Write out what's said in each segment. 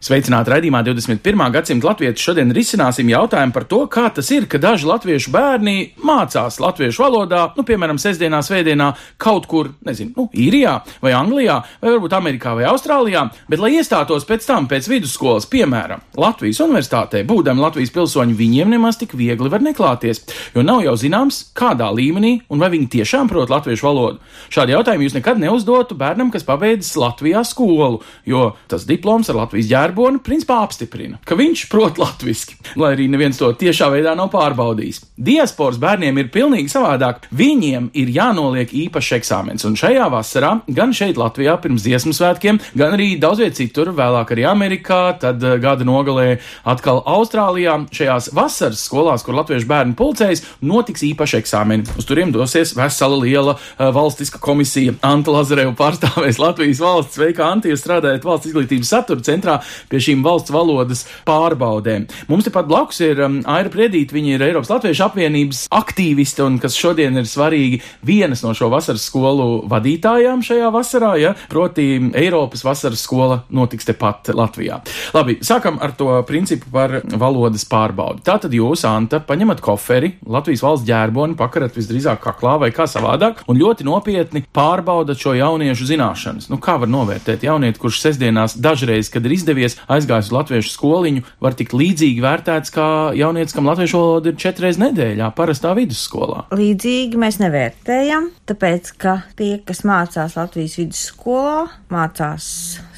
Sveicināti raidījumā 21. gadsimta latvieši. Šodien risināsim jautājumu par to, kā tas ir, ka daži latviešu bērni mācās latviešu valodā, nu, piemēram, sestdienā, svētdienā, kaut kur, nezinu, nu, Īrijā vai Anglijā, vai varbūt Amerikā vai Austrālijā, bet, lai iestātos pēc tam pēc vidusskolas, piemēram, Latvijas universitātē, būdami Latvijas pilsoņi, viņiem nemaz tik viegli var neklāties, jo nav jau zināms, kādā līmenī un vai viņi tiešām prot latviešu valodu. Šādi jautājumi jūs nekad neuzdotu bērnam, kas pabeidzis Latvijā skolu, jo tas diploms ar Latvijas ģērboni principā apstiprina, ka viņš prot latviski, lai arī neviens to tiešā veidā nav pārbaudījis. Diasporas bērniem ir pilnīgi savādāk. Viņiem ir jānoliek īpašs eksāmens, un šajā vasarā, gan šeit Latvijā pirms dziesmu svētkiem, gan arī daudz viet citur, vēlāk arī Amerikā, tad eh, gada nogalē atkal Austrālijā, šajās vasaras skolās, kur latviešu bērni pulcējas, notiks īpaši eksāmeni. Uz turiem dosies vesela liela uh, valstiska komisija. Anta Lazareva pārstāvēs Latvijas valsts. Sveika, Anta, jūs strādājat valsts izglītības satura centrā pie šīm valsts valodas pārbaudēm. Mums tepat blakus ir um, Aira Priedīte, viņa ir Eiropas Latviešu apvienības aktīviste un kas šodien ir svarīgi vienas no šo vasaras skolu vadītājām šajā vasarā, ja, proti Eiropas vasaras skola notiks tepat Latvijā. Labi, sākam ar to principu par valodas pārbaudi. Tātad jūs, Anta, paņemat koferi, Latvijas valsts ģērboni, pakarat visdrīzāk kaklā vai kā savādāk, un ļoti nopietni pārbaudat šo jauniešu zināšanas. Nu, kā var novērtēt jaunieti, kurš sestdienās dažreiz, kad ir izdevies aizgājis uz latviešu skoliņu, var tikt līdzīgi vērtēts kā jaunietis, kam latviešu valoda ir četras nedēļā, parastā vidusskolā. līdzīgi mēs nevērtējam, tāpēc ka tie, kas mācās Latvijas vidusskolā, mācās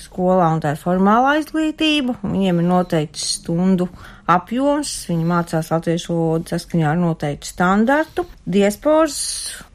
skolā un tā ir formālā izglītība, un viņiem ir noteikts stundu apjoms, viņi mācās latviešu valodu saskaņā ar noteiktu standartu. Diasporas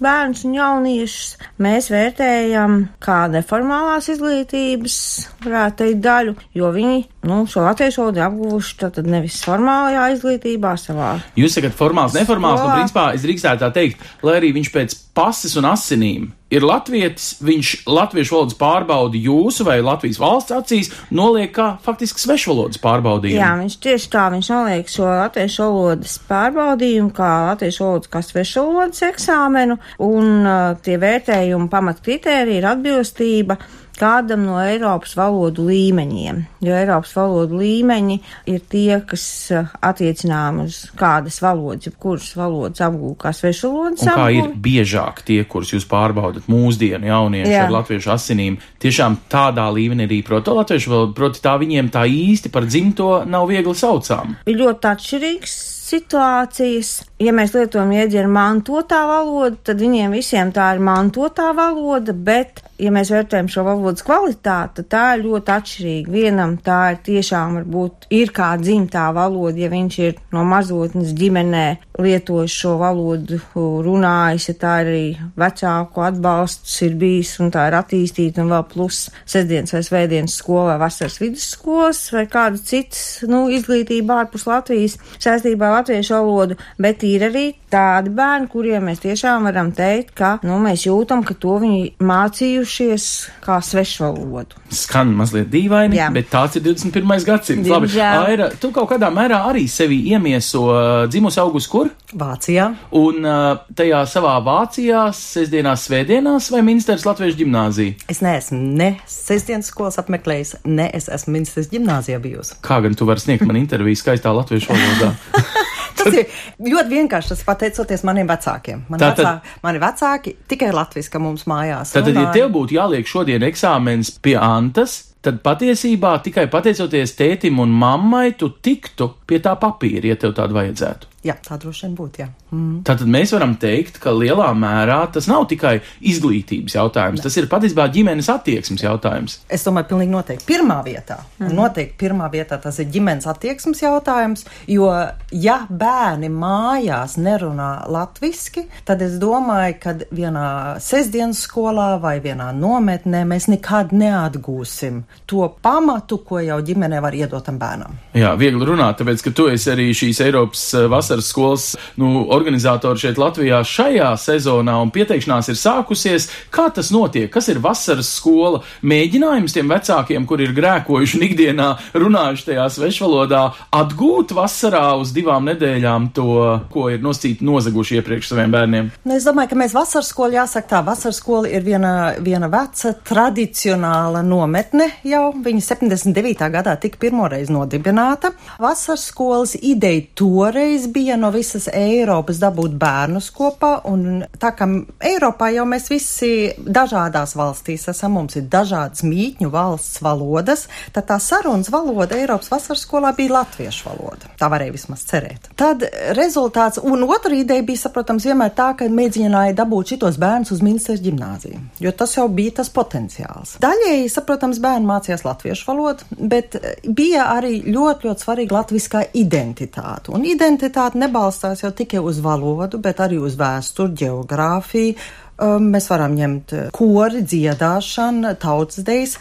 bērns un jauniešus mēs vērtējam kā neformālās izglītības, varētu teikt, daļu, jo viņi, nu, šo latviešu valodu apguvuši tātad nevis formālajā izglītībā savā. Jūs sakat, formāls, neformāls, un Skolā. principā es drīkstētu tā teikt, lai arī viņš pēc pases un asinīm ir latvietis, viņš latviešu valodas pārbaudi jūsu vai Latvijas valsts acīs noliek kā faktiski svešvalodas pārbaudījumu. Jā, viņš tieši tā, viņš noliek šo latviešu valodas pārbaudījumu kā latviešu valodas kā svešvalodas eksāmenu, un uh, tie vērtējumi pamatkritērija ir atbilstība kādam no Eiropas valodu līmeņiem, jo Eiropas valodu līmeņi ir tie, kas uh, attiecinām uz kādas valodas, jebkuras valodas apgūst kā svešvalodas Un kā ir biežāk tie, kurus jūs pārbaudat mūsdienu jaunieši Jā. ar latviešu asinīm, tiešām tādā līmenī arī proto latviešu valodu, proti tā viņiem tā īsti par dzimto nav viegli saucām. ir ļoti atšķirīgs situācijas. Ja mēs lietojam jēdzienu mantotā valoda, tad viņiem visiem tā ir mantotā valoda, bet, ja mēs vērtējam šo valodas kvalitāti, tā ir ļoti atšķirīga. Vienam tā ir tiešām varbūt ir kā dzimtā valoda, ja viņš ir no mazotnes ģimenē lietojis šo valodu, runājis, ja tā ir arī vecāku atbalsts ir bijis un tā ir attīstīta un vēl plus sestdienas vai svētdienas skola vai vasaras vidusskolas vai kāda citas, nu, izglītība ārpus Latvijas saistībā ar latviešu valodu, bet ir arī tādi bērni, kuriem mēs tiešām varam teikt, ka, nu, mēs jūtam, ka to viņi mācījušies kā svešvalodu. Skan mazliet dīvaini, Jā. bet tāds ir 21. gadsimts. Labi. Aira, tu kaut kādā mērā arī sevi iemieso uh, dzimus augus kur? Vācijā. Un uh, tajā savā Vācijā, sestdienās, svētdienās vai Minsteras Latviešu ģimnāzija? Es neesmu ne sestdienas skolas apmeklējis, ne es esmu ministrs gimnāzijā bijusi. Kā gan tu vari sniegt man interviju skaistā latviešu valodā? Tas ir ļoti vienkārši, tas pateicoties maniem vecākiem. Mani, Tātad- vecāki, mani vecāki tikai latviski mums mājās. Tātad, ja tev būtu jāliek šodien eksāmens pie Antas, tad patiesībā tikai pateicoties tētim un mammai, tu tiktu pie tā papīra, ja tev tādu vajadzētu. Jā, tā droši vien būtu, jā. Mm. Tātad mēs varam teikt, ka lielā mērā tas nav tikai izglītības jautājums, tas ir patiesībā ģimenes attieksmes jautājums. Es domāju, pilnīgi noteikti pirmā vietā. Mm. Noteikti pirmā vietā tas ir ģimenes attieksmes jautājums, jo ja bērni mājās nerunā latviski, tad es domāju, ka vienā sestdienas skolā vai vienā nometnē mēs nekad neatgūsim to pamatu, ko jau ģimenē var iedot tam bērnam. Jā, viegli runāt, tāpēc, ka tu esi arī šīs Eiropas eh, vasaras skolas nu, organizatori šeit Latvijā šajā sezonā, un pieteikšanās ir sākusies. Kā tas notiek? Kas ir vasaras skola? Mēģinājums tiem vecākiem, kur ir grēkojuši un ikdienā runājuši tajā svešvalodā, atgūt vasarā uz divām nedēļām to, ko ir noscīt nozaguši iepriekš saviem bērniem? Nu, es domāju, ka mēs vasaras skolu jāsaka tā, vasaras skola ir viena, viena veca tradicionāla nometne jau. Viņa 79. gadā tika pirmoreiz nodibināta. Vasaras skolas ideja toreiz bija no visas Eiropas dabūt bērnus kopā, un tā kā Eiropā jau mēs visi dažādās valstīs esam, mums ir dažādas mītņu valsts valodas, tad tā sarunas valoda Eiropas vasaras skolā bija latviešu valoda. Tā varēja vismaz cerēt. Tad rezultāts, un otra ideja bija, saprotams, vienmēr tā, ka mēģināja dabūt šitos bērnus uz ministrs ģimnāziju, jo tas jau bija tas potenciāls. Daļēji, saprotams, bērni mācījās latviešu valodu, bet bija arī ļoti, ļoti svarīga latviskā identitāte. Un identitāte nebalstās jau tikai uz valodu, bet arī uz vēsturi, geogrāfiju. Um, mēs varam ņemt kori, dziedāšanu, tautas dejas.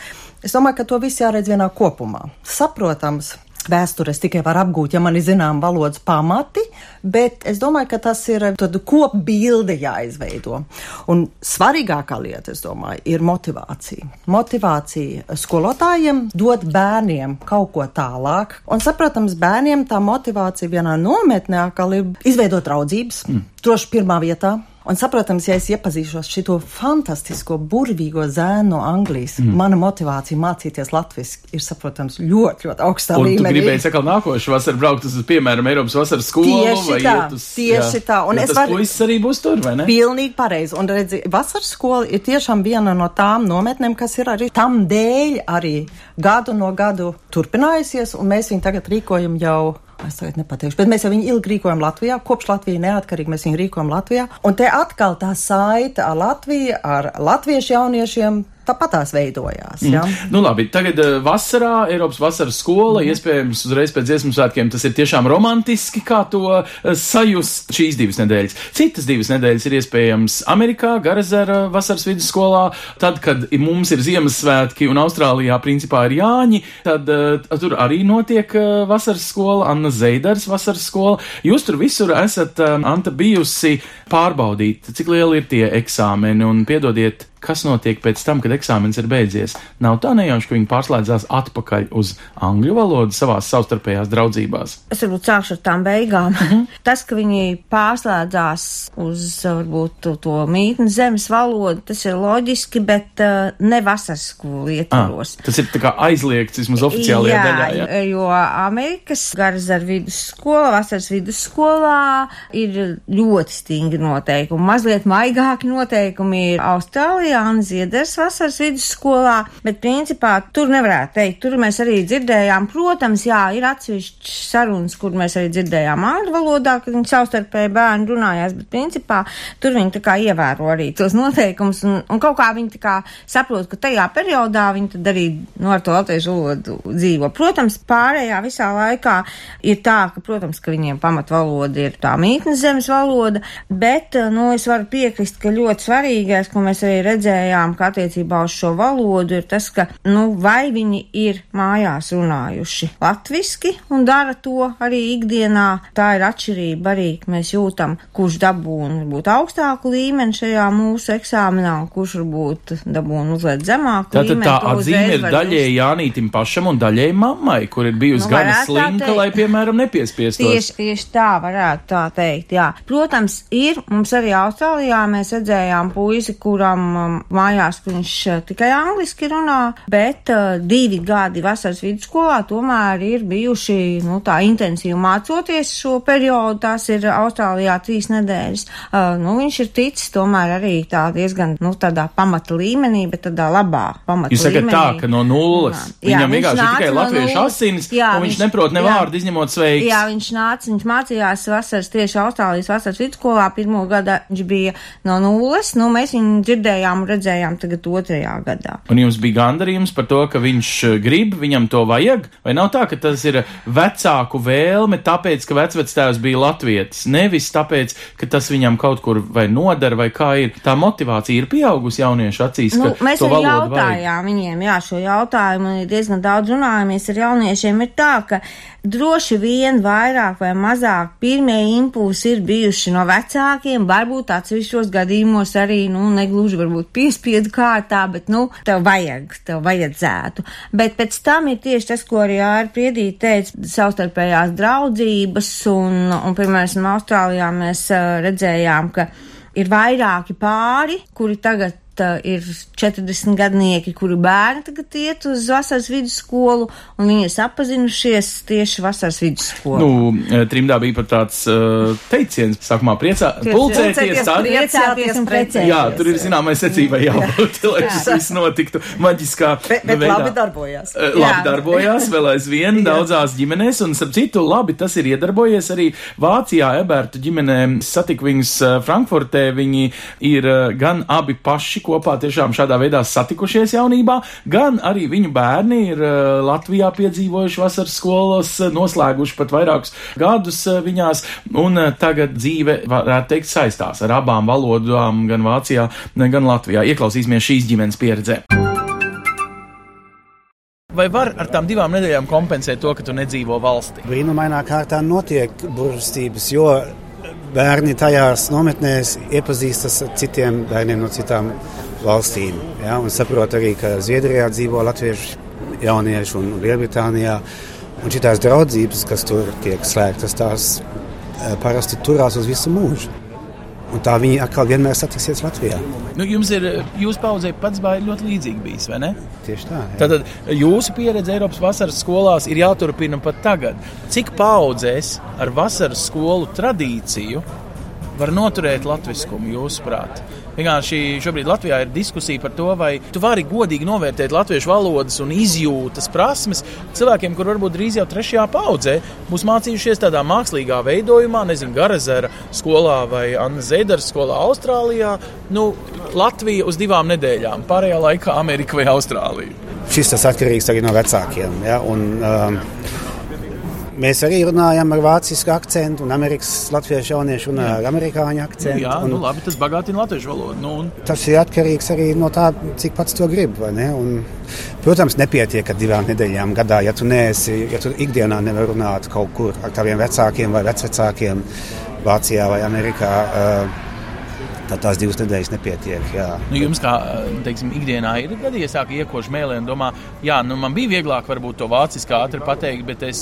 Es domāju, ka to visu jāredz vienā kopumā. Saprotams, Vēstures tikai var apgūt, ja man ir zinām valodas pamati, bet es domāju, ka tas ir tāda kopbilde jāizveido. Un svarīgākā lieta, es domāju, ir motivācija. Motivācija skolotājiem dot bērniem kaut ko tālāk. Un, saprotams, bērniem tā motivācija vienā nometnē atkal ir izveidot draudzības, mm. droši pirmā vietā Un, saprotams, ja es iepazīšos šo fantastisko, burvīgo zēnu no Anglijas, mm. mana motivācija mācīties latviešu ir, saprotams, ļoti, ļoti augstā un līmenī. Tu gribēji sakāt, nākošu vasaru braukt uz, piemēram, Eiropas vasaras skolu tieši vai tā, uz, tieši jā, tā. Un es varu. Puisis arī būs tur, vai ne? Pilnīgi pareizi. Un redzi, vasaras skola ir tiešām viena no tām nometnēm, kas ir arī tam dēļ arī gadu no gadu turpinājusies, un mēs viņu tagad rīkojam jau Es tagad nepateikšu, bet mēs jau viņu ilgi rīkojam Latvijā, kopš Latvija neatkarīgi mēs viņu rīkojam Latvijā. Un te atkal tā saita ar Latviju, ar latviešu jauniešiem tāpat tās veidojās. Ja? Mm. Nu, labi, tagad uh, vasarā, Eiropas vasaras skola, mm. iespējams, uzreiz pēc dziesmu svētkiem tas ir tiešām romantiski, kā to uh, sajust šīs divas nedēļas. Citas divas nedēļas ir iespējams Amerikā, Garazera vasaras vidusskolā, tad, kad mums ir Ziemassvētki un Austrālijā principā ir Jāņi, tad uh, tur arī notiek uh, vasaras skola, Anna Zeidars vasaras skola. Jūs tur visur esat, uh, Anta, bijusi pārbaudīt, cik lieli ir tie eksāmeni un piedodiet kas notiek pēc tam, kad eksāmenis ir beidzies. Nav tā nejauši, ka viņi pārslēdzās atpakaļ uz angļu valodu savās savstarpējās draudzībās. Es varbūt sākšu ar tām beigām. -huh. Tas, ka viņi pārslēdzās uz varbūt to mītnes zemes valodu, tas ir loģiski, bet uh, ne vasaras skolu ietvaros. Ah, tas ir tā kā aizliegts vismaz oficiālajā jā, daļā. Jā, jo Amerikas garas ar vidusskola, vasaras vidusskolā ir ļoti stingri noteikumi. Mazliet maigāki noteikumi ir Austrālijā. Jāna Zieders vasaras vidusskolā, bet principā tur nevarētu teikt. Tur mēs arī dzirdējām, protams, jā, ir atsevišķi sarunas, kur mēs arī dzirdējām angļu valodā, kad viņi savstarpēji bērni runājās, bet principā tur viņi tā kā ievēro arī tos noteikumus un, un kaut kā viņi tā kā saprot, ka tajā periodā viņi tad arī nu, ar to latviešu valodu dzīvo. Protams, pārējā visā laikā ir tā, ka, protams, ka viņiem pamatvaloda ir tā mītnes zemes valoda, bet, nu, es varu piekrist, ka ļoti svarīgais, ko mēs arī redzam, redzējām, ka attiecībā uz šo valodu ir tas, ka, nu, vai viņi ir mājās runājuši latviski un dara to arī ikdienā. Tā ir atšķirība arī, mēs jūtam, kurš dabūna varbūt augstāku līmeni šajā mūsu eksāmenā un kurš varbūt dabūna uzliet zemāku Tātad līmeni. Tā atzīme ir daļēji Jānītim pašam un daļēji mammai, kur ir bijusi nu, gana slinka, lai, piemēram, nepiespiestos. Tieši, tieši tā varētu tā teikt, jā. Protams, ir, mums arī Austrālijā mēs redzējām puisi, kuram mājās, kur viņš uh, tikai angliski runā, bet uh, divi gadi vasaras vidusskolā tomēr ir bijuši, nu, tā intensīvi mācoties šo periodu, tās ir Austrālijā trīs nedēļas. Uh, nu, viņš ir ticis tomēr arī tā diezgan, nu, tādā pamata līmenī, bet tādā labā pamata Jūs sakat līmenī. tā, ka no nulles Jā, viņam vienkārši ir tikai no latviešu nulles. asinis, Jā, un viņš viņš- neprot ne jā. vārdu izņemot sveiks. Jā, viņš nāca, viņš mācījās vasaras tieši Austrālijas vasaras vidusskolā. Pirmo gadu viņš bija no nulles, nu mēs viņu dzirdējām un redzējām tagad otrajā gadā. Un jums bija gandarījums par to, ka viņš eh, grib, viņam to vajag, vai nav tā, ka tas ir vecāku vēlme, tāpēc, ka vecvectēvs bija latvietis, nevis tāpēc, ka tas viņam kaut kur vai nodara, vai kā ir. Tā motivācija ir pieaugusi jauniešu acīs, Nu, mēs arī valodu vajag. jautājām viņiem, jā, šo jautājumu, un diezgan daudz runājamies ar jauniešiem, ir tā, ka droši vien vairāk vai mazāk pirmie impulsi ir bijuši no vecākiem, varbūt atsevišķos gadījumos arī, nu, negluži varbūt piespiedu kārtā, bet, nu, tev vajag, tev vajadzētu. Bet pēc tam ir tieši tas, ko arī Āra Priedīte teica, savstarpējās draudzības, un, un piemēram, Austrālijā mēs uh, redzējām, ka ir vairāki pāri, kuri tagad uh, ir 40 gadnieki, kuri bērni tagad iet uz vasaras vidusskolu, un viņi ir sapazinušies tieši vasaras vidusskolā. Nu, eh, trimdā bija pat tāds uh, teiciens, sākumā priecā, pulcēties, pulcēties, tad. priecāties un precēties. Jā, tur ir zināmai secībai jābūt, lai tas viss notiktu maģiskā Bet, bet veidā. labi darbojās. Eh, Labi Jā. darbojās vēl aizvien daudzās ģimenēs, un starp citu, labi tas ir iedarbojies arī Vācijā. Ebertu ģimenē satiku viņus Frankfurtē. Viņi ir gan abi paši kopā tiešām šādā veidā satikušies jaunībā, gan arī viņu bērni ir eh, Latvijā piedzīvojuši vasaras skolas, eh, noslēguši pat vairākus gadus eh, viņās, un tagad dzīve, varētu teikt, saistās ar abām valodām, gan Vācijā, gan Latvijā. Ieklausīsimies šīs ģimenes pieredzē. Vai var ar tām divām nedēļām kompensēt to, ka tu nedzīvo valstī? Brīnumainā kārtā notiek burvestības, jo bērni tajās nometnēs iepazīstas ar citiem bērniem no citām valstīm. Ja, un saprot arī, ka Zviedrijā dzīvo latviešu jaunieši un Lielbritānijā. Un šīs draudzības, kas tur tiek slēgtas, tās eh, parasti turās uz visu mūžu. Un tā viņi atkal vienmēr satiksies Latvijā. Nu, jums ir, jūs paudzē pats bērns ļoti līdzīgi bijis, vai ne? Tieši tā. Jā. Tātad jūsu pieredze Eiropas vasaras skolās ir jāturpina pat tagad. Cik paudzēs ar vasaras skolu tradīciju var noturēt latviskumu, jūsuprāt? Vienkārši šobrīd Latvijā ir diskusija par to, vai tu vari godīgi novērtēt latviešu valodas un izjūtas prasmes cilvēkiem, kur varbūt drīz jau trešajā paudzē būs mācījušies tādā mākslīgā veidojumā, nezinu, Garazera skolā vai Anna Zēdera skolā Austrālijā. Nu, Latvija uz divām nedēļām, pārējā laikā Amerika vai Austrālija. Šis tas atkarīgs arī no vecākiem. Ja? Un, um, mēs arī runājam ar vācisku akcentu, un Amerikas latviešu jaunieši runā ar amerikāņu akcentu. Jā, un nu labi, tas bagātina latviešu valodu. Nu, un Tas ir atkarīgs arī no tā, cik pats to grib. vai ne? Un, protams, nepietiek ar divām nedēļām gadā, ja tu neesi, ja tu ikdienā nevari runāt kaut kur ar taviem vecākiem vai vecvecākiem Vācijā vai Amerikā. Uh, Tad tās divas nedēļas nepietiek. Jā. Nu, jums, kā teiksim, ikdienā, ir gadījies, ka iekoši mēlē un domā, jā, nu, man bija vieglāk varbūt to vāciski ātri pateikt, bet es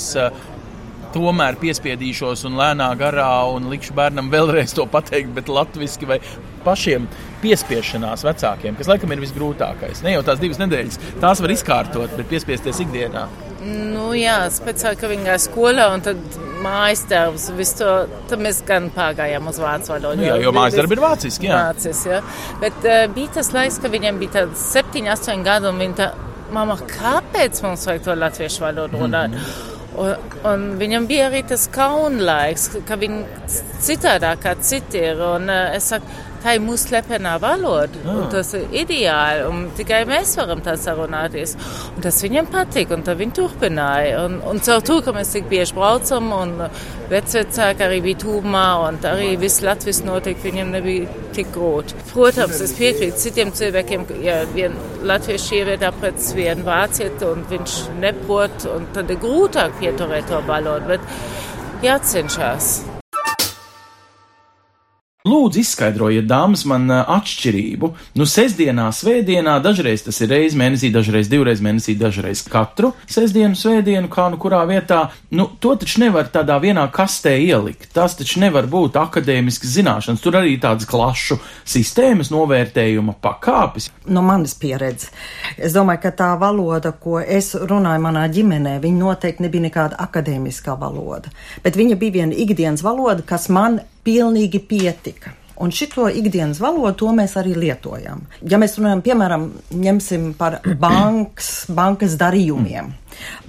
tomēr piespiedīšos un lēnā garā un likšu bērnam vēlreiz to pateikt, bet latviešu vai pašiem piespiešanās vecākiem, kas laikam ir visgrūtākais. Ne jau tās divas nedēļas, tās var izkārtot, bet piespiesties ikdienā. Nu, jā, speciāli, ka viņi gāja skolā un tad mājas. Visu to tad mēs gan pārgājām uz vācu valodu. Nu, jā, jo mājas darbi ir vāciski, jā. Vācis, jā. Bet uh, bija tas laiks, ka viņiem bija tāds 7, 8 gadu un viņi tā, mamma, kāpēc mums vajag to latviešu valodu runāt? Mm -hmm. Un, un viņam bija arī tas kaunlaiks, ka viņi citādāk kā citi ir. Un, uh, es saku, tā ir mūsu slepenā valoda. Ah. Tas ir ideāli. Un tikai mēs varam tā sarunāties. Un tas viņam patīk, un tad viņi turpināja. Un, un caur to, ka mēs tik bieži braucam, un vecvecāki arī bija tūmā, un arī viss Latvijas notika, viņam nebija tik grūti. Protams, es piekrītu citiem cilvēkiem, ka ja vien latvieši ievietā pret vienu vācietu, un viņš neprot, un tad ir grūtāk pieturēt to valodu, bet jācenšas. Lūdzu, izskaidrojiet, dāmas, man atšķirību. Nu, sestdienā, svētdienā, dažreiz tas ir reizes mēnesī, dažreiz divreiz mēnesī, dažreiz katru sestdienu, svētdienu, kā nu kurā vietā. Nu, to taču nevar tādā vienā kastē ielikt. Tas taču nevar būt akadēmisks zināšanas. Tur arī tādas klašu sistēmas novērtējuma pakāpes. no manas pieredzes. Es domāju, ka tā valoda, ko es runāju manā ģimenē, viņa noteikti nebija nekāda akadēmiskā valoda, bet viņa bija viena ikdienas valoda, kas man pilnīgi pietika. Un šito ikdienas valodu to mēs arī lietojam. Ja mēs runājam, piemēram, ņemsim par bankas, bankas darījumiem.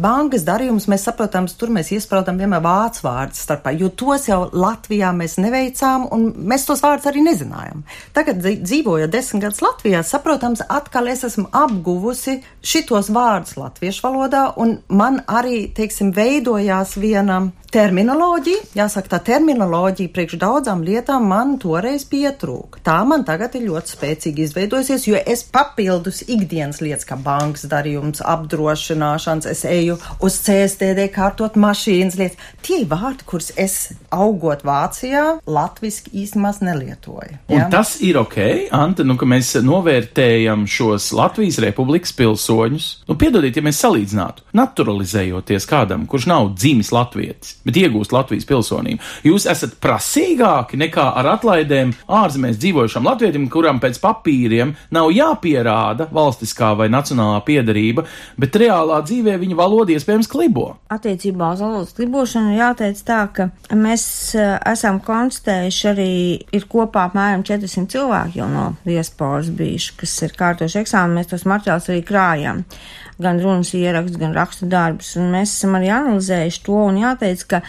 Bankas darījumus mēs saprotam, tur mēs iespraudām vienmēr vācu vārdus starpā, jo tos jau Latvijā mēs neveicām un mēs tos vārdus arī nezinājām. Tagad dzīvojot desmit gadus Latvijā, saprotams, atkal es esmu apguvusi šitos vārdus latviešu valodā un man arī, teiksim, veidojās viena terminoloģija. Jāsaka, tā terminoloģija priekš daudzām lietām man toreiz pietrūka. Tā man tagad ir ļoti spēcīgi izveidojusies, jo es papildus ikdienas lietas, kā bankas darījums, apdrošināšanas, es eju uz CSTD kārtot mašīnas lietas. Tie ir vārdi, kurus es augot Vācijā, latviski īstenībā nelietoju. Un ja? tas ir ok, Anta, nu, ka mēs novērtējam šos Latvijas republikas pilsoņus. Nu, piedodiet, ja mēs salīdzinātu, naturalizējoties kādam, kurš nav dzimis latvietis, bet iegūst Latvijas pilsonību. Jūs esat prasīgāki nekā ar atlaidēm ārzemēs dzīvojušam latvietim, kuram pēc papīriem nav jāpierāda valstiskā vai nacionālā piedarība, bet reālā dzīvē viņa valoda iespējams klibo. Attiecībā uz valodas klibošanu jāteic tā, ka mēs eh, esam konstatējuši arī ir kopā apmēram 400 cilvēki jau no diasporas bijuši, kas ir kārtoši eksāmeni, mēs tos materiālus arī krājam. Gan runas ieraksts, gan rakstu darbus, un mēs esam arī analizējuši to, un jāteic, ka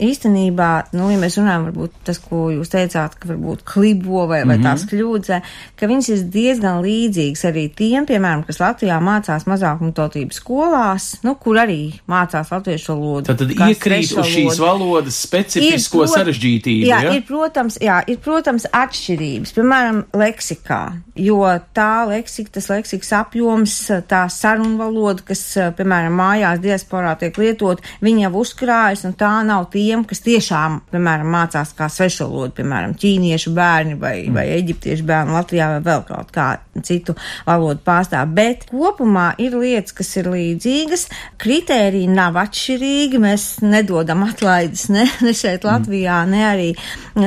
īstenībā, nu, ja mēs runājam, varbūt tas, ko jūs teicāt, ka varbūt klibo vai, vai mm -hmm. tās kļūdas, ka viņas ir diezgan līdzīgas arī tiem, piemēram, kas Latvijā mācās mazākumtautības skolās, nu, kur arī mācās latviešu valodu. Tad, tad iekrīt uz šīs valodas specifisko prot- sarežģītību. Jā, ja? ir, protams, jā, ir, protams, atšķirības, piemēram, leksikā, jo tā leksika, tas leksikas apjoms, tā sarunvaloda, kas, piemēram, mājās diasporā tiek lietot, viņa jau uzkrājas, un tā nav tiem, kas tiešām, piemēram, mācās kā svešvalodu, piemēram, ķīniešu bērni vai, vai eģiptiešu bērni Latvijā vai vēl kaut kā citu valodu pārstāv. Bet kopumā ir lietas, kas ir līdzīgas, kritēriji nav atšķirīgi, mēs nedodam atlaides ne, ne šeit Latvijā, ne arī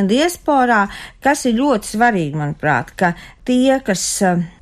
diasporā, kas ir ļoti svarīgi, manuprāt, ka tie, kas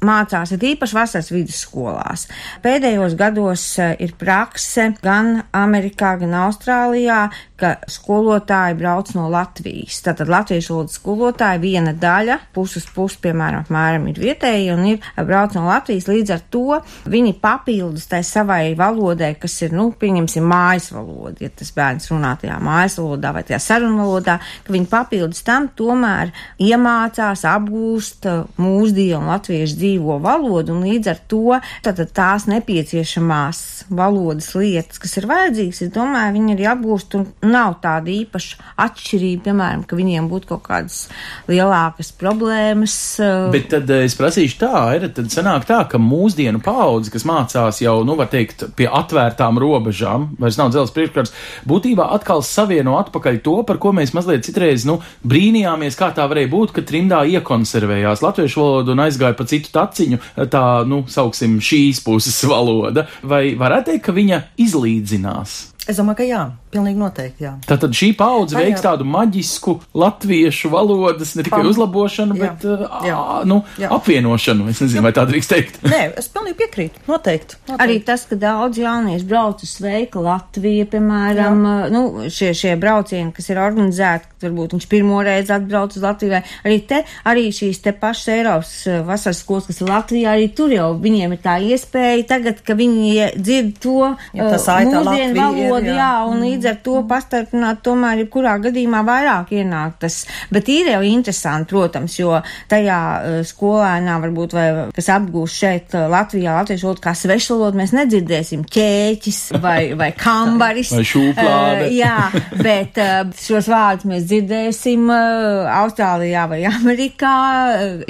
mācās, ir īpaši vasaras vidusskolās. Pēdējos gados ir prakse gan Amerikā, gan Austrālijā, ka skolotāji brauc no Latvijas. Tātad latviešu valodas skolotāji viena daļa, puses puses, piemēram, apmēram ir vietēji un ir brauc no Latvijas. Līdz ar to viņi papildus tai savai valodai, kas ir, nu, pieņemsim, mājas valoda, ja tas bērns runā tajā mājas valodā vai tajā sarunvalodā, ka viņi papildus tam tomēr iemācās, apgūst uh, mūsdienu latviešu dzīvo valodu, un līdz ar to tātad tās nepieciešamās valodas lietas, kas ir vajadzīgas, es domāju, viņi arī apgūst, un nav tāda īpaša atšķirība, piemēram, ka viņiem būtu kaut kādas lielākas problēmas. uh, Bet tad eh, es prasīšu tā, ir, tad sanāk tā, ka mūsdienu paudze, kas mācās jau, nu, var teikt, pie atvērtām robežām, vairs nav dzels priekškars, būtībā atkal savieno atpakaļ to, par ko mēs mazliet citreiz, nu, brīnījāmies, kā tā varēja būt, ka trimdā iekonservējās latviešu valodu un aizgāja pa citu taciņu, tā, nu, sauksim, šīs puses valoda. Vai varētu teikt, ka viņa izlīdzinās? Es domāju, ka jā, pilnīgi noteikti jā. Tātad šī paudze Tā veiks jā. tādu maģisku latviešu valodas ne tikai Pam- uzlabošanu, Jā. bet uh, Jā. ā, nu, Jā. apvienošanu. Es nezinu, vai tā drīkst teikt. Nē, es pilnīgi piekrītu. Noteikti. noteikti. Arī tas, ka daudz jaunieši brauc uz sveika Latviju, piemēram, uh, nu, šie, šie braucieni, kas ir organizēti, varbūt viņš pirmo reizi atbrauc uz Latviju, vai arī te, arī šīs te pašas Eiropas vasaras skolas, kas ir Latvijā, arī tur jau viņiem ir tā iespēja tagad, ka viņi dzird to Ja tas aita Latvija ir, valodu, jā. un līdz ar to pastarpināt tomēr jebkurā gadījumā vairāk ienāk tas. Bet ir jau interesanti, protams, jo tajā uh, skolēnā varbūt, vai, kas apgūst šeit uh, Latvijā latviešu valodu kā svešu valodu, mēs nedzirdēsim ķēķis vai, vai kambaris. Vai šūplāde. Uh, jā, bet šos vārdus mēs dzirdēsim Austrālijā vai Amerikā,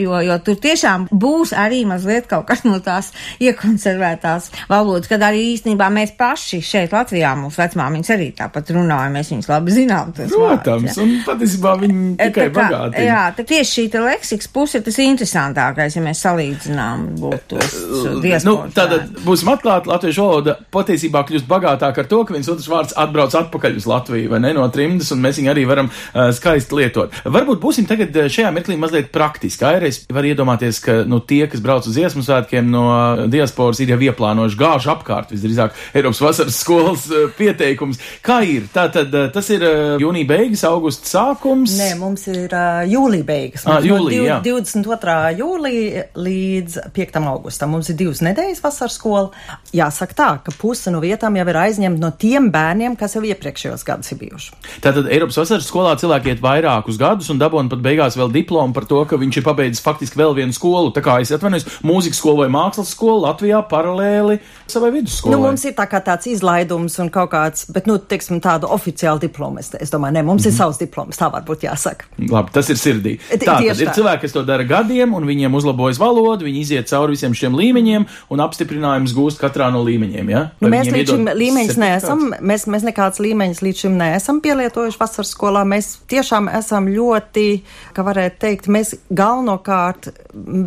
jo, jo tur tiešām būs arī mazliet kaut kas no tās iekonservētās valodas, kad arī īstenībā mēs paši šeit Latvijā mūs mūsu vecmāmiņas arī tāpat runāja, mēs viņus labi zinām. Protams, vārds, un patiesībā viņi tikai Tā kā- bagātina. Jā, tā tieši šī leksikas puse ir tas interesantākais, ja mēs salīdzinām būtu tos nu, diasporas tātad būsim atklāti, latviešu valoda patiesībā kļūst bagātāka ar to, ka viens otrs vārds atbrauc atpakaļ uz Latviju, vai ne, no trimdas, un mēs viņu arī varam uh, skaisti lietot. Varbūt būsim tagad uh, šajā mirklī mazliet praktiski. Aireiz var iedomāties, ka, nu, tie, kas brauc uz dziesmu svētkiem no diasporas, ir jau ieplānojuši gāžu apkārt, visdrīzāk Eiropas vasaras skolas uh, pieteikums. Kā ir? Tātad uh, tas ir uh, jūnija beigas, augusta sākums. Nē, mums ir uh, jūlija beigas. Ā, Mums jūlija, no jā. 22. jūlija līdz 5. augustam. Mums ir divas nedēļas vasaras skola. Jāsaka tā, ka puse no vietām jau ir aizņemta no tiem bērniem, kas jau iepriekšējos gados ir bijuši. Tātad Eiropas vasaras skolā cilvēki iet vairākus gadus un dabūna pat beigās vēl diplomu par to, ka viņš ir pabeidzis faktiski vēl vienu skolu. Tā kā es atvainojos, mūzikas skolu vai mākslas skolu Latvijā paralēli savai vidusskolai. Nu, mums ir tā kā tāds izlaidums un kaut kāds, bet, nu, teiksim, tādu oficiālu diplomu. Es, es domāju, ne, mums mm -hmm. ir savs diploms, tā varbūt jāsaka. Labi, tas ir sirdī. Ti- Tā tad ir cilvēki, kas to dara gadiem, un viņiem uzlabojas valoda, viņi iziet cauri visiem šiem līmeņiem, un apstiprinājumus gūst katrā no līmeņiem. Ja? Nu, Vai mēs viņiem līdz šim līmeņus neesam, mēs, mēs nekāds līmeņus līdz šim neesam pielietojuši vasaras skolā. Mēs tiešām esam ļoti, kā varētu teikt, mēs galvenokārt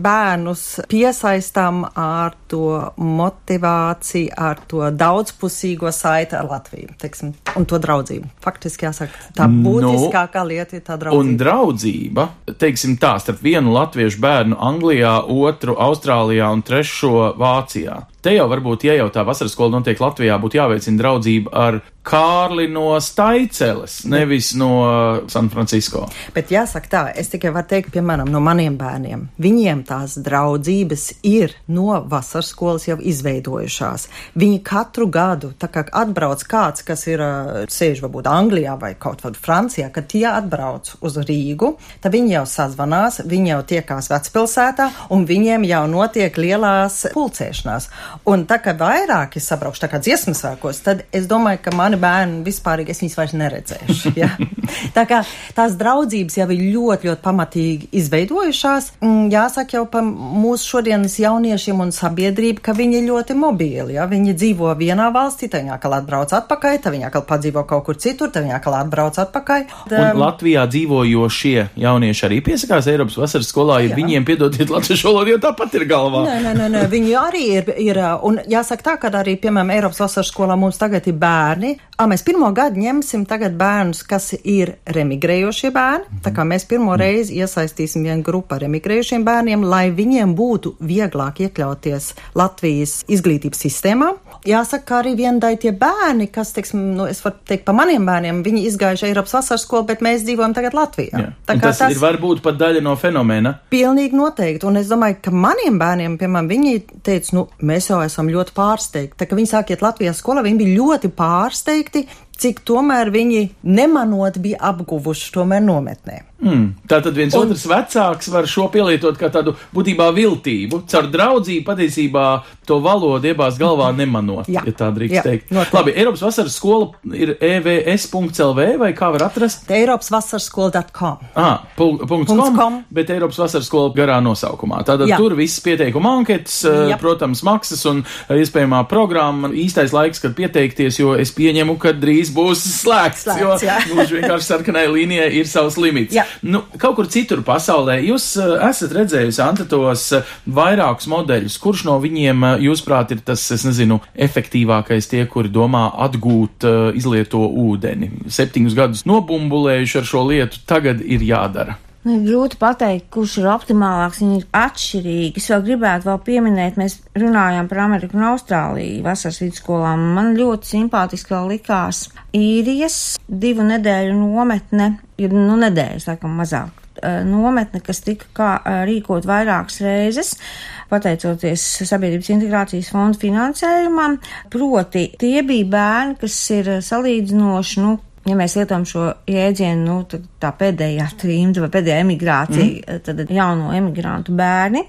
bērnus piesaistām ar to motivāciju, ar to daudzpusīgo saiti ar Latviju, teiksim, un to draudzību. Faktiski jāsaka, tā Nu, būtiskākā lieta ir tā Un draudzība. draudzība, teiksim tā, starp vienu latviešu bērnu Anglijā, otru Austrālijā un trešo Vācijā. Te jau varbūt, ja jau tā vasaras skola notiek Latvijā, būtu jāveicina draudzība ar Kārli no Staiceles, nevis no San Francisco. Bet jāsaka tā, es tikai varu teikt, piemēram, no maniem bērniem. Viņiem tās draudzības ir no vasaras skolas jau izveidojušās. Viņi katru gadu, tā kā atbrauc kāds, kas ir sēž varbūt Anglijā vai kaut kur Francijā, kad tie atbrauc uz Rīgu, tad viņi jau sazvanās, viņi jau tiekās vecpilsētā un viņiem jau notiek lielās pulcēšanās. Un tā kā vairāki sabraukšu tā kā dziesmas svēkos, tad es domāju, ka mani bērni vispār es viņus vairs neredzēšu. Ja? Tā kā tās draudzības jau ir ļoti, ļoti pamatīgi izveidojušās. Mm, Jāsaka jau par mūsu šodienas jauniešiem un sabiedrību, ka viņi ir ļoti mobili. Ja? Viņi dzīvo vienā valstī, tad viņi atkal atbrauc atpakaļ, tad viņi atkal padzīvo kaut kur citur, tad viņi atkal atbrauc atpakaļ. Un Latvijā dzīvojošie jaunieši arī piesakās Eiropas vasaras skolā, ja Jā. viņiem piedodiet latviešu valodu, jo tāpat ir galvā. Nē, nē, nē, nē, viņi arī ir, ir. Un jāsaka tā, ka arī, piemēram, Eiropas vasaras skolā mums tagad ir bērni. A, mēs pirmo gadu ņemsim tagad bērnus, kas ir remigrējošie bērni. Tā kā mēs pirmo reizi iesaistīsim vienu grupu ar remigrējušiem bērniem, lai viņiem būtu vieglāk iekļauties Latvijas izglītības sistēmā. Jāsaka, ka arī vienai tie bērni, kas, teiksim, nu, es varu teikt par maniem bērniem, viņi izgājuši Eiropas vasaras skolu, bet mēs dzīvojam tagad Latvijā. Jā. Tā kā tas, tas ir varbūt pat daļa no fenomena. Pilnīgi noteikti. Un es domāju, ka maniem bērniem, piemēram, viņi teica, nu, mēs jau esam ļoti pārsteigti. Tā kā viņi sāk iet Latvijas skolā, viņi bija ļoti pārsteigti, cik tomēr viņi nemanot bija apguvuši tomēr nometnē. Mm. Tātad viens un... otrs vecāks var šo pielietot kā tādu būtībā viltību. Caur draudzību patiesībā to valodu iebāzt galvā nemanot, Jā. ja tā drīkst Jā, teikt. noteikti. Labi, Eiropas vasaras skola ir evs.lv vai kā var atrast? Eiropas vasaras skola.com. Ah, pul- punkts Punkts com, com. bet Eiropas vasaras skola garā nosaukumā. Tātad Jā. tur viss pieteikuma anketas, Jā. protams, maksas un iespējamā programma. Īstais laiks, kad pieteikties, jo es pieņemu, ka drīz būs slēgts, Slēgts, jo gluži vienkārši sarkanai līnijai ir savs limits. Jā. Nu, kaut kur citur pasaulē jūs eh, esat redzējusi, Anta, tos eh, vairākus modeļus. Kurš no viņiem, eh, jūsuprāt, ir tas, es nezinu, efektīvākais tie, kuri domā atgūt izlieto ūdeni? Septiņus gadus nobumbulējuši ar šo lietu, tagad ir jādara. Nu, ir grūti pateikt, kurš ir optimālāks. Viņi ir atšķirīgi. Es vēl gribētu vēl pieminēt, mēs runājām par Ameriku un Austrāliju vasaras vidusskolām. Man ļoti simpātiski vēl likās īrijas divu nedēļu nometne, ir nu nedēļas, laikam mazāk. Nometne, kas tika kā, rīkot vairākas reizes, pateicoties Sabiedrības integrācijas fonda finansējumam. Proti, tie bija bērni, kas ir salīdzinoši, nu, ja mēs lietojam šo jēdzienu, nu, tā, tā pēdējā trimta vai pēdējā emigrācija, mm. tad jauno emigrantu bērni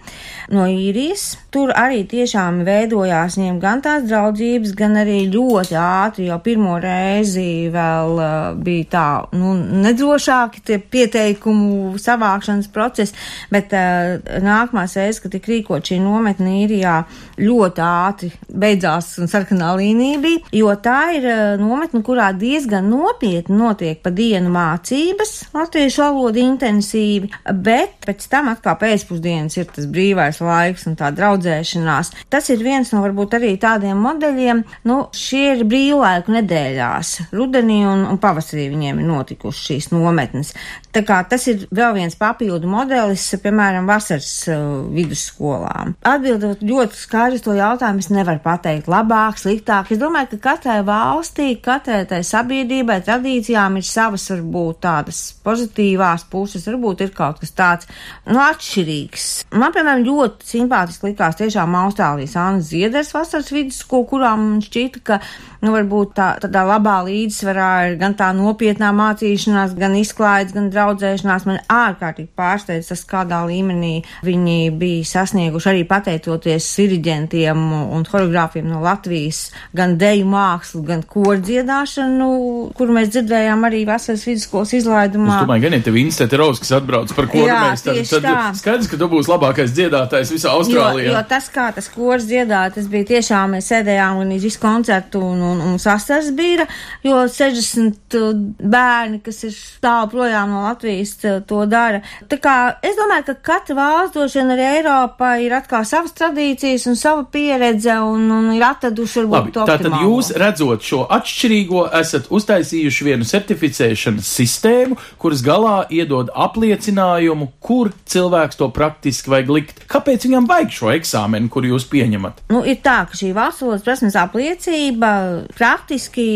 no īrijas, tur arī tiešām veidojās viņiem gan tās draudzības, gan arī ļoti ātri, jau pirmo reizi vēl uh, bija tā, nu, nedrošāki tie pieteikumu savākšanas procesi, bet uh, nākamās reizes, kad tika rīkot šī nometne īrijā, ļoti ātri beidzās un sarkanā līnija bija, jo tā ir uh, nometne, kurā diezgan nopietni notiek pa dienu mācības, latviešu valoda intensīvi, bet pēc tam atkal pēcpusdienas ir tas brīvais laiks un tā draudzēšanās. Tas ir viens no varbūt arī tādiem modeļiem, nu, šie ir brīvlaiku nedēļās, rudenī un, un pavasarī viņiem ir notikušas šīs nometnes. Tā kā tas ir vēl viens papildu modelis, piemēram, vasaras uh, vidusskolām. Atbildot ļoti skaidri to jautājumu, es nevaru pateikt labāk, sliktāk. Es domāju, ka katrai valstī, katrai tai sabiedrībai, tradīcijām ir savas, varbūt tādas pozitīvās puses, varbūt ir kaut kas tāds, nu, atšķirīgs. Man, piemēram, ļoti simpātiski likās tiešām Austrālijas Annas Zieders vasaras vidusskola, kurām šķita, ka, nu, varbūt tā, tādā labā līdzsvarā ir gan tā nopietnā mācīšanās, gan izklaides, gan draudzēšanās. Man ārkārtīgi pārsteidz tas, kādā līmenī viņi bija sasnieguši arī pateicoties diriģentiem un choreogrāfiem no Latvijas, gan deju mākslu, gan kordziedāšanu, kur mēs dzirdējām arī vasaras vidusskolas izlaidumā. Es domāju, gan ja tev Instete Raus, kas atbrauc par koru Jā, mēs, tad, tad tā. skaidrs, ka tu būsi labākais dziedātājs visā Austrālijā. Jo, jo tas, kā tas kors dziedāja, tas bija tiešām, mēs sēdējām un visu koncertu un, un, un sastars bija, jo 60 bērni, kas ir stāv projām no Latvijas, to dara. Tā kā es domāju, ka katra valsts, vien arī Eiropā, ir atkal savas tradīcijas un sava pieredze un, un ir atraduši varbūt Labi, to tātad optimālo. jūs redzot šo atšķirīgo, esat uztaisījuši vienu certificēšanas sistēmu, kuras galā iedod apliecinājumu, kur cilvēks to praktiski vajag likt. Kāpēc viņam vajag šo eksāmenu, kur jūs pieņemat? Nu, ir tā, ka šī valsts valodas prasmes apliecība praktiski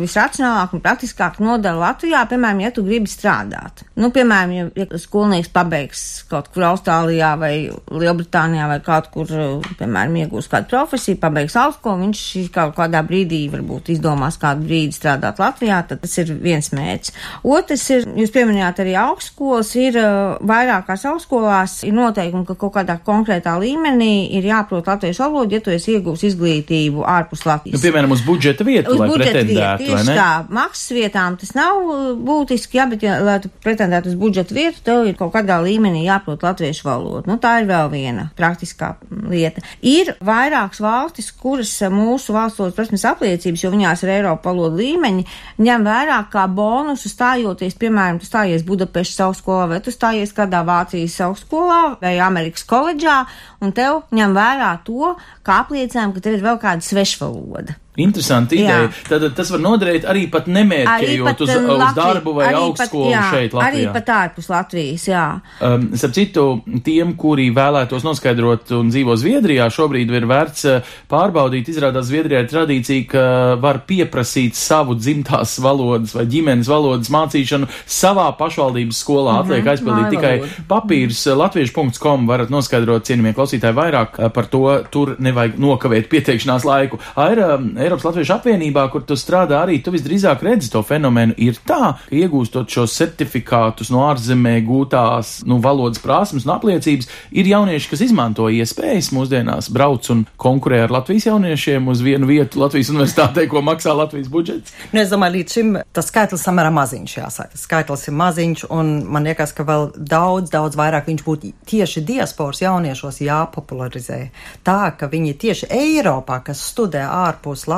visracionālāk un praktiskāk nodara Latvijā, piemēram, ja tu gribi strādāt. Nu, piemēram, ja, ja skolnieks pabeigs kaut kur Austrālijā vai Lielbritānijā vai kaut kur, piemēram, iegūs kādu profesiju, pabeigs augstskolu, viņš kaut kādā brīdī varbūt izdomās kādu brīdi strādāt Latvijā, tad tas ir viens mērķis. Otrs ir, jūs pieminējāt arī augstskolas, ir uh, vairākās augstskolās ir noteikumi, ka kaut kādā konkrētā līmenī ir jāprot latviešu valodu, ja tu esi iegūs izglītību ārpus Latvijas. Nu, piemēram, uz budžeta vietu, Uz lai budžeta vietu, pretendētu, vai tieši tā. Maksas vietām tas nav uh, būtiski, jā, bet, ja, lai tu pretendētu uz budžeta vietu, tev ir kaut kādā līmenī jāprot latviešu valodu. Nu, tā ir vēl viena praktiskā mm, lieta. Ir vairākas valstis, kuras uh, mūsu valsts valodas prasmes apliecības, jo viņās ir Eiropa valoda līmeņi, ņem vērā kā bonusu stājoties, piemēram, tu stājies Budapeštas augstskolā vai tu stājies kādā Vācijas augstskolā vai Amerikas koledžā, un tev ņem vērā to, kā apliecinājumu, ka tev ir vēl kāda svešvaloda. Interesanti ideja. Tad tas var noderēt arī pat nemērķējot uz, um, uz Latvi- darbu vai arī augstskolu pat, jā, šeit Arī Latvijā. pat ārpus Latvijas, jā. Um, Starp citu, tiem, kuri vēlētos noskaidrot un dzīvo Zviedrijā, šobrīd ir vērts uh, pārbaudīt. Izrādās, Zviedrijā ir tradīcija, ka var pieprasīt savu dzimtās valodas vai ģimenes valodas mācīšanu savā pašvaldības skolā. Mhm, Atliek aizpildīt tikai papīrs. Uh, Latviešu.com varat noskaidrot, cienījamie klausītāji, vairāk uh, par to. Tur nevajag nokavēt pieteikšanās laiku. Ir um, Eiropas Latviešu apvienībā, kur tu strādā arī, tu visdrīzāk redzi to fenomenu. Ir tā, ka iegūstot šos certifikātus no ārzemē gūtās nu, valodas prasmes un apliecības, ir jaunieši, kas izmanto iespējas mūsdienās brauc un konkurē ar Latvijas jauniešiem uz vienu vietu Latvijas universitātē, ko maksā Latvijas budžets. Nu, es domāju, līdz šim tas skaitlis samērā maziņš, jāsaka. Skaitlis ir maziņš, un man liekas, ka vēl daudz, daudz vairāk viņš būtu tieši diasporas jauniešos jāpopularizē. Tā, ka viņi tieši Eiropā, kas studē ārpus Latvijas,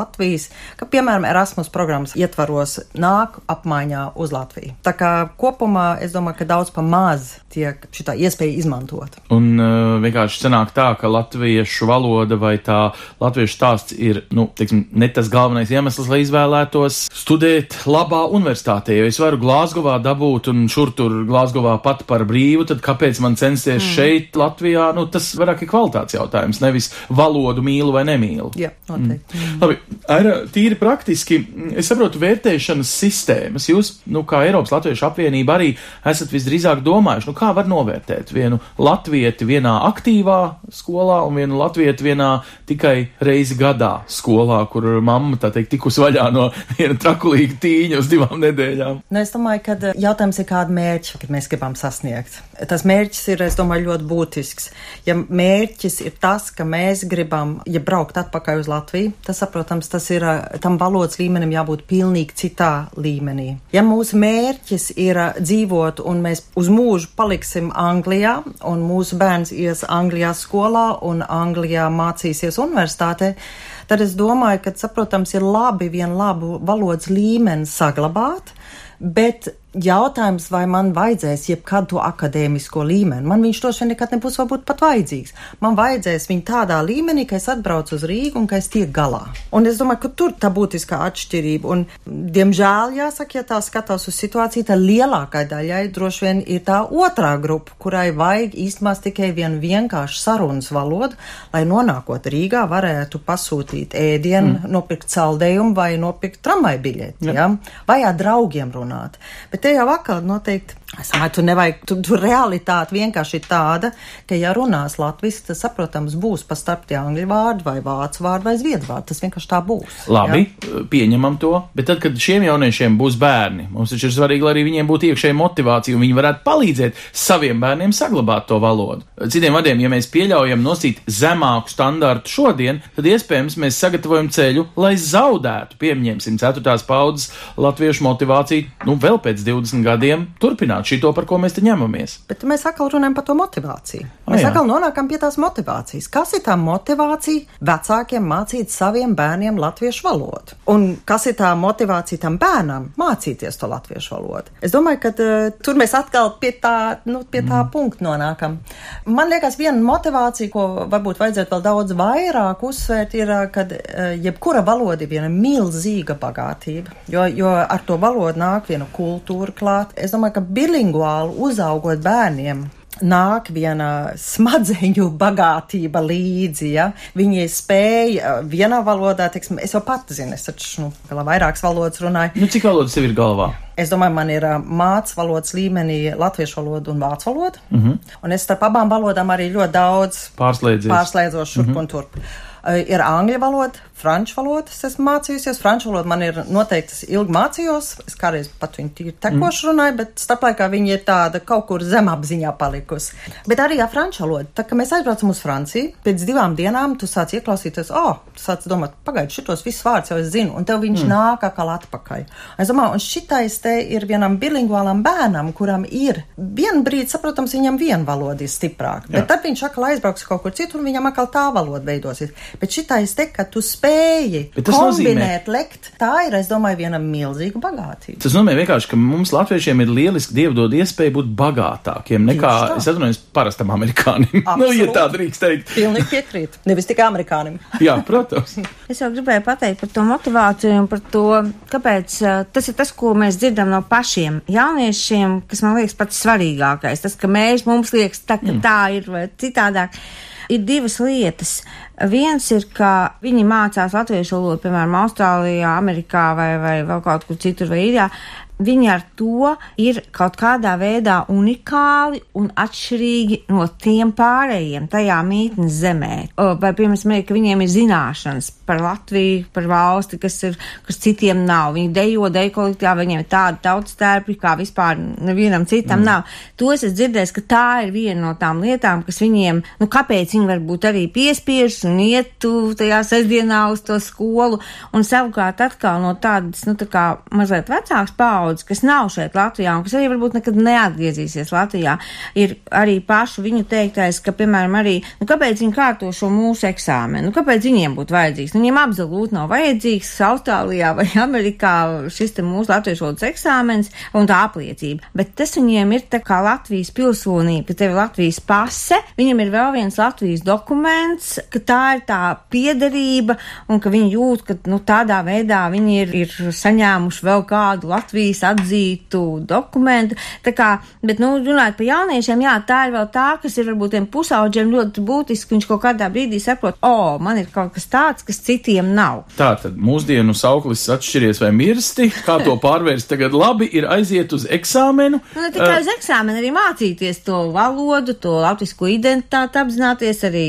ka, piemēram, Erasmus programmas ietvaros nāk apmaiņā uz Latviju. Tā kā kopumā es domāju, ka daudz pa maz tiek šitā iespēja izmantot. Un uh, vienkārši sanāk tā, ka latviešu valoda vai tā latviešu stāsts ir, nu, teiksim, ne tas galvenais iemesls, lai izvēlētos studēt labā universitātē. Jo es varu Glāzgovā dabūt un šur tur Glāzgovā pat par brīvu, tad kāpēc man censties mm. šeit, Latvijā? Nu, tas vairāk ir kvalitātes jautājums, nevis valodu mīlu vai nemīlu. Jā, noteikti. Mm. Labi, Ar tīri praktiski, es saprotu, vērtēšanas sistēmas. Jūs, nu, kā Eiropas Latviešu apvienība, arī esat visdrīzāk domājuši, nu, kā var novērtēt vienu latvieti vienā aktīvā skolā un vienu latvieti vienā tikai reizi gadā skolā, kur mamma, tā teikt, tikus vaļā no viena trakulīga tīņa uz divām nedēļām. Nu, es domāju, ka jautājums ir, kāda mērķa kad mēs gribam sasniegt. Tas mērķis ir, es domāju, ļoti būtisks. Ja mērķis ir tas, ka mēs gribam, ja braukt atpakaļ uz Latviju, tas, saprotams, tas ir tam valodas līmenim jābūt pilnīgi citā līmenī. Ja mūsu mērķis ir dzīvot un mēs uz mūžu paliksim Anglijā un mūsu bērns ies Anglijā skolā un Anglijā mācīsies universitātē, tad es domāju, ka, saprotams, ir labi vienu labu valodas līmeni saglabāt, bet jautājums, vai man vajadzēs jebkad to akadēmisko līmeni. Man viņš droši vien nekad nebūs varbūt pat vajadzīgs. Man vajadzēs viņu tādā līmenī, ka es atbraucu uz Rīgu un ka es tiek galā. Un es domāju, ka tur tā būtiskā atšķirība. Un, diemžēl, jāsaka, ja tā skatās uz situāciju, tad lielākai daļai droši vien ir tā otrā grupa, kurai vajag īstenībā tikai vienu vienkāršu sarunas valodu, lai nonākot Rīgā varētu pasūtīt ēdienu, mm. nopirkt saldējumu vai nopirkt tramvaju biļeti, ja? vai ar draugiem runāt. Bet te jau atkal noteikti. Es domāju, tu nevajag, tu, tu realitāte vienkārši ir tāda, ka, ja runās latviešu, tas, saprotams, būs pa starp tie angļu vārdi vai vācu vārdi vai zviedru vārdi. Tas vienkārši tā būs. Labi, jā? pieņemam to, bet tad, kad šiem jauniešiem būs bērni, mums taču ir svarīgi, lai arī viņiem būtu iekšēja motivācija un viņi varētu palīdzēt saviem bērniem saglabāt to valodu. Citiem vārdiem, ja mēs pieļaujam nosīt zemāku standartu šodien, tad iespējams mēs sagatavojam ceļu, lai zaudētu, pieņemsim, ceturtās paudzes latviešu motivāciju, nu, vēl pēc 20 gadiem turpināt risināt šito, par ko mēs te ņemamies. Bet mēs atkal runājam par to motivāciju. Mēs A, atkal nonākam pie tās motivācijas. Kas ir tā motivācija vecākiem mācīt saviem bērniem latviešu valodu? Un kas ir tā motivācija tam bērnam mācīties to latviešu valodu? Es domāju, ka uh, tur mēs atkal pie tā, nu, pie tā mm. punkta nonākam. Man liekas, viena motivācija, ko varbūt vajadzētu vēl daudz vairāk uzsvērt, ir, kad uh, jebkura valoda ir viena milzīga bagātība, jo, jo ar to valodu nāk viena kultūra klāt. Es domāju, ka bilinguāli uzaugot bērniem, nāk viena smadzeņu bagātība līdzi. Ja? Viņi spēja vienā valodā, teiksim, es jau pati zinu, es taču nu, vēl vairākas valodas runāju. Nu, cik valodas tev ir galvā? Es domāju, man ir mācīts valodas līmenī latviešu valoda un vācu valoda. Mm -hmm. Un es starp abām valodām arī ļoti daudz pārslēdzošu šurp mm -hmm. un turp. Ir angļu valoda, franču valodu es esmu mācījusies. Franču valodu man ir noteikti, es ilgi mācījos. Es kādreiz pat viņu tīri tekoši mm. runāju, bet starplaikā viņa ir tāda kaut kur zemapziņā palikusi. Bet arī ar franču valodu. Tā kā mēs aizbraucam uz Franciju, pēc divām dienām tu sāc ieklausīties, oh, tu sāc domāt, pagaidi, šitos visus vārdus jau es zinu, un tev viņš mm. nāk atkal atpakaļ. Es domāju, un šitais te ir vienam bilinguālam bērnam, kuram ir vienu brīdi, saprotams, viņam viena valoda ir stiprāka, bet Jā. tad viņš atkal aizbrauks kaut kur citur, un viņam atkal tā valoda veidosies. Bet šitais te, ka tu spēj spēja kombinēt, nozīmē, lekt, tā ir, es domāju, viena milzīga bagātība. Tas nozīmē vienkārši, ka mums latviešiem ir lieliski dievdod iespēja būt bagātākiem nekā, es atvainojos, parastam amerikānim. nu, ja tā drīkst teikt. Pilnīgi piekrīt. Nevis tikai amerikānim. Jā, protams. es jau gribēju pateikt par to motivāciju un par to, kāpēc tas ir tas, ko mēs dzirdam no pašiem jauniešiem, kas man liekas pats svarīgākais. Tas, ka mēs mums liekas tā, ka mm. tā ir vai citādāk ir divas lietas. Viens ir, ka viņi mācās latviešu valodu, piemēram, Austrālijā, Amerikā vai, vai vēl kaut kur citur, vai Īrijā viņi ar to ir kaut kādā veidā unikāli un atšķirīgi no tiem pārējiem tajā mītnes zemē. Vai, piemēram, ka viņiem ir zināšanas par Latviju, par valsti, kas, ir, kas citiem nav. Viņi dejo, dejo kolektīvā, viņiem ir tāda tautas tērpi, kā vispār nevienam citam mm. nav. To es esmu dzirdējis, ka tā ir viena no tām lietām, kas viņiem, nu, kāpēc viņi varbūt arī piespiežas un ietu tajā sestdienā uz to skolu, un savukārt atkal no tādas, nu, tā kā mazliet vecāks paudzes paudze, kas nav šeit Latvijā un kas arī varbūt nekad neatgriezīsies Latvijā, ir arī pašu viņu teiktais, ka, piemēram, arī, nu, kāpēc viņi kārto šo mūsu eksāmenu, nu, kāpēc viņiem būtu vajadzīgs? Nu, viņiem absolūti nav vajadzīgs Austrālijā vai Amerikā šis te mūsu latviešu valodas eksāmens un tā apliecība, bet tas viņiem ir tā kā Latvijas pilsonība, ka tev ir Latvijas pase, viņam ir vēl viens Latvijas dokuments, ka tā ir tā piederība un ka viņi jūt, ka, nu, tādā veidā viņi ir, ir saņēmuši vēl kādu Latvijas valstīs atzītu dokumentu. Tā kā, bet, nu, runājot par jauniešiem, jā, tā ir vēl tā, kas ir varbūt tiem pusauģiem ļoti būtiski. Viņš kaut kādā brīdī saprot, o, oh, man ir kaut kas tāds, kas citiem nav. Tā tad mūsdienu sauklis atšķiries vai mirsti, kā to pārvērst tagad labi ir aiziet uz eksāmenu. Nu, ne tikai uz eksāmenu, arī mācīties to valodu, to latvisko identitāti, apzināties arī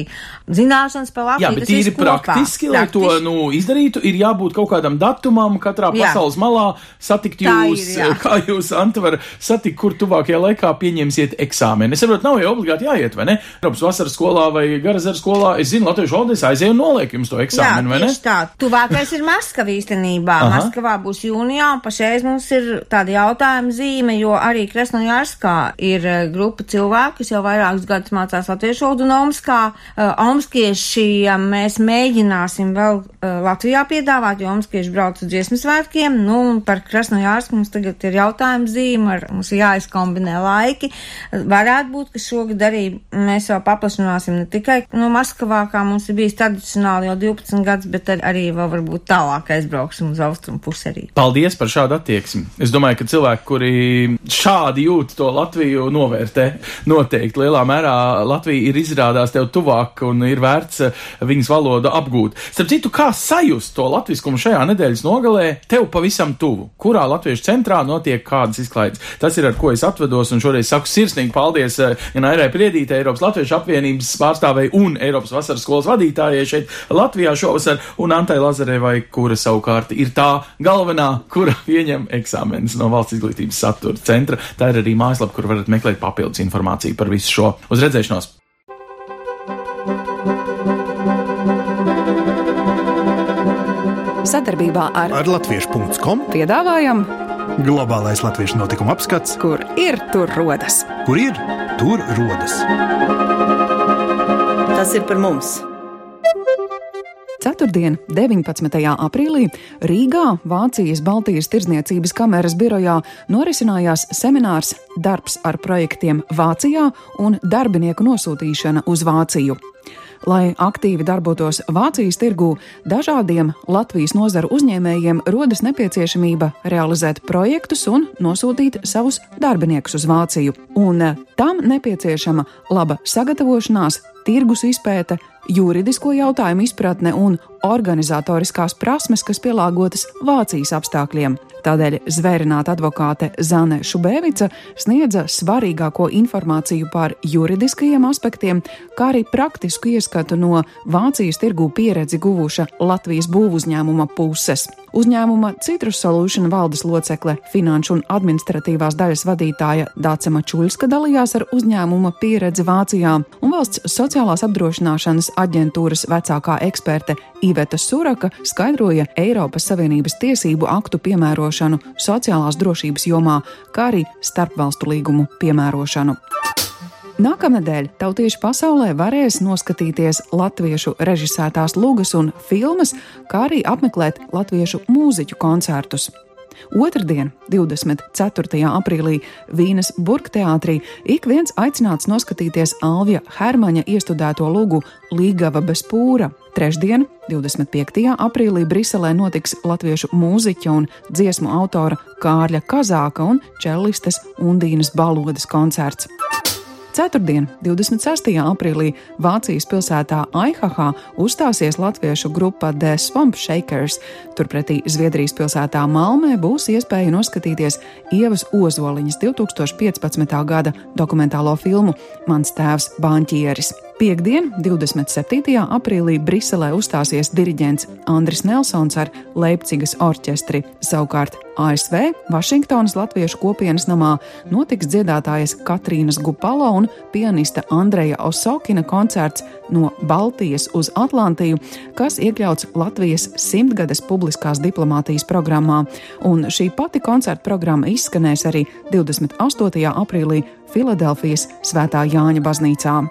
zināšanas par Latviju. Jā, bet tīri praktiski, lai to nu, izdarītu, ir jābūt kaut kādam datumam, katrā jā. pasaules malā satikt Tā jūs, ir, jā. kā jūs, Antver, satikt, kur tuvākajā laikā pieņemsiet eksāmenu. Es saprotu, nav jau obligāti jāiet, vai ne? Eiropas vasaras skolā vai Garazera skolā, es zinu, latviešu valodā es aizēju un nolieku jums to eksāmenu, vai Jā, ne? tieši tā. Tuvākais ir Maskava īstenībā. Aha. Maskavā būs jūnijā, un pašreiz mums ir tāda jautājuma zīme, jo arī Kresnojārskā ir eh, grupa cilvēku, kas jau vairākus gadus mācās latviešu valodu un Omskā. Uh, Omskiešiem mēs mēģināsim vēl uh, Latvijā piedāvāt, jo Omskieši brauc uz dziesmu svētkiem. Nu, un par Kresnojārsku mums tagad ir jautājuma zīme, ar, mums ir jāizkombinē laiki. Varētu būt, ka šogad arī mēs vēl paplašināsim ne tikai no Maskavā, kā mums ir bijis tradicionāli jau 12 gadus, bet ar, arī vēl varbūt tālāk aizbrauksim uz austrumu pusi arī. Paldies par šādu attieksmi. Es domāju, ka cilvēki, kuri šādi jūt to Latviju, novērtē noteikti lielā mērā. Latvija ir izrādās tev tuvāk un ir vērts eh, viņas valodu apgūt. Starp citu, kā sajust to latviskumu šajā nedēļas nogalē, tev pavisam tuvu? Kurā latviešu centrā notiek kādas izklaides? Tas ir ar ko es atvedos un šoreiz saku sirsnīgi paldies eh, gan Airai Priedītē, Eiropas Latviešu apvienības pārstāvēji un Eiropas vasaras skolas vadītājai šeit Latvijā šovasar un Antai Lazarevai, kura savukārt ir tā galvenā, kura pieņem eksāmenes no valsts izglītības satura centra. Tā ir arī mājaslapa, kur varat meklēt papildus informāciju par visu šo. Uz redzēšanos! Sadarbībā ar, Ar latviešu.com piedāvājam, globālais latviešu notikuma apskats, kur ir tur rodas. kur ir tur rodas. Tas ir par mums. Ceturtdien, 19. aprīlī, Rīgā, Vācijas Baltijas Tirzniecības kameras birojā norisinājās seminārs Darbs ar projektiem Vācijā un darbinieku nosūtīšana uz Vāciju. Lai aktīvi darbotos Vācijas tirgū, dažādiem Latvijas nozaru uzņēmējiem rodas nepieciešamība realizēt projektus un nosūtīt savus darbiniekus uz Vāciju. Un tam nepieciešama laba sagatavošanās, tirgus izpēte, juridisko jautājumu izpratne un organizatoriskās prasmes, kas pielāgotas Vācijas apstākļiem. Tādēļ zvērināta advokāte Zane Šubēvica sniedza svarīgāko informāciju par juridiskajiem aspektiem, kā arī praktisku ieskatu no Vācijas tirgū pieredzi guvuša Latvijas būvuzņēmuma puses. Uzņēmuma Citrus Solution valdes locekle, finanšu un administratīvās daļas vadītāja Dāce Mačuļska dalījās ar uzņēmuma pieredzi Vācijā, un valsts sociālās apdrošināšanas aģentūras vecākā eksperte Iveta Suraka skaidroja Eiropas Savienības tiesību aktu piemērošanu sociālās drošības jomā, kā arī starpvalstu līgumu piemērošanu. Nākamnedēļ tautieši pasaulē varēs noskatīties latviešu režisētās lugas un filmas, kā arī apmeklēt latviešu mūziķu koncertus. Otradien, 24. aprīlī, Vīnes Burgteātrī ik viens aicināts noskatīties Alvija Hermaņa iestudēto lugu Līgava bez pūra. Trešdien, 25. aprīlī, Briselē notiks latviešu mūziķa un dziesmu autora Kārļa Kazāka un čellistes Undīnas Balodas koncerts. Ceturtdien, 26. aprīlī, Vācijas pilsētā Aihahā uzstāsies latviešu grupa The Swamp Shakers. Turpretī Zviedrijas pilsētā Malmē būs iespēja noskatīties Ievas Ozoliņas 2015. gada dokumentālo filmu Mans tēvs Banķieris. Piektdien, 27. aprīlī, Briselē uzstāsies diriģents Andris Nelsons ar Leipzigas orķestri. Savukārt ASV Vašingtonas Latviešu kopienas namā notiks dziedātājas Katrīnas Gupalo un pianista Andreja Osokina koncerts no Baltijas uz Atlantiju, kas iekļauts Latvijas simtgades publiskās diplomātijas programmā. Un šī pati koncerta programma izskanēs arī 28. aprīlī Filadelfijas Svētā Jāņa baznīcā.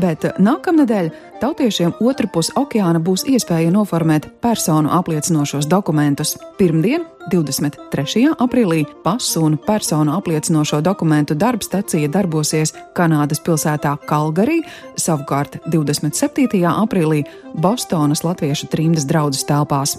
Bet nākamnedēļ tautiešiem otrpus okeāna būs iespēja noformēt personu apliecinošos dokumentus. Pirmdien, 23. aprīlī, pasu un personu apliecinošo dokumentu darbstacija darbosies Kanādas pilsētā Kalgarī, savukārt 27. aprīlī Bostonas Latviešu trimdas draudzes telpās.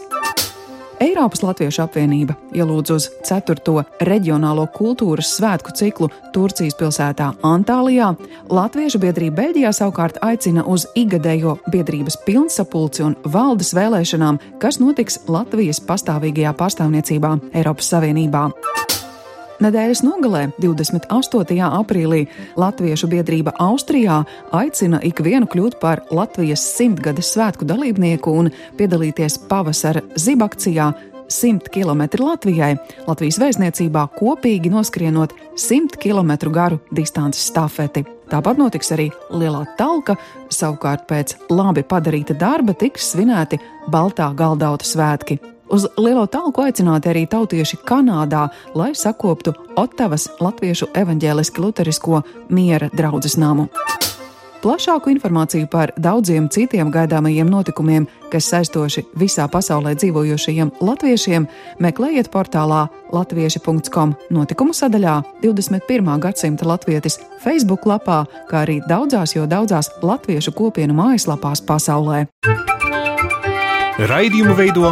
Eiropas Latviešu apvienība ielūdz uz 4. reģionālo kultūras svētku ciklu Turcijas pilsētā Antālijā. Latviešu biedrība Beļģijā savukārt aicina uz igadējo biedrības pilnsapulci un valdes vēlēšanām, kas notiks Latvijas pastāvīgajā pārstāvniecībā Eiropas Savienībā. Nedēļas nogalē, 28. aprīlī, Latviešu biedrība Austrijā aicina ikvienu kļūt par Latvijas simtgades svētku dalībnieku un piedalīties pavasara zibakcijā 100 km Latvijai, Latvijas vēstniecībā kopīgi noskrienot 100 km garu distances stafeti. Tāpat notiks arī lielā talka, savukārt pēc labi padarīta darba tiks svinēti Baltā galdauta svētki. Uz lielo talku aicināti arī tautieši Kanādā, lai sakoptu Ottavas Latviešu evaņģēliski luterisko miera draudzes namu. Plašāku informāciju par daudziem citiem gaidāmajiem notikumiem, kas saistoši visā pasaulē dzīvojošajiem latviešiem, meklējiet portālā latvieši.com notikumu sadaļā 21. gadsimta latvietis Facebook lapā, kā arī daudzās jo daudzās latviešu kopienu mājaslapās pasaulē. Raidījumu veido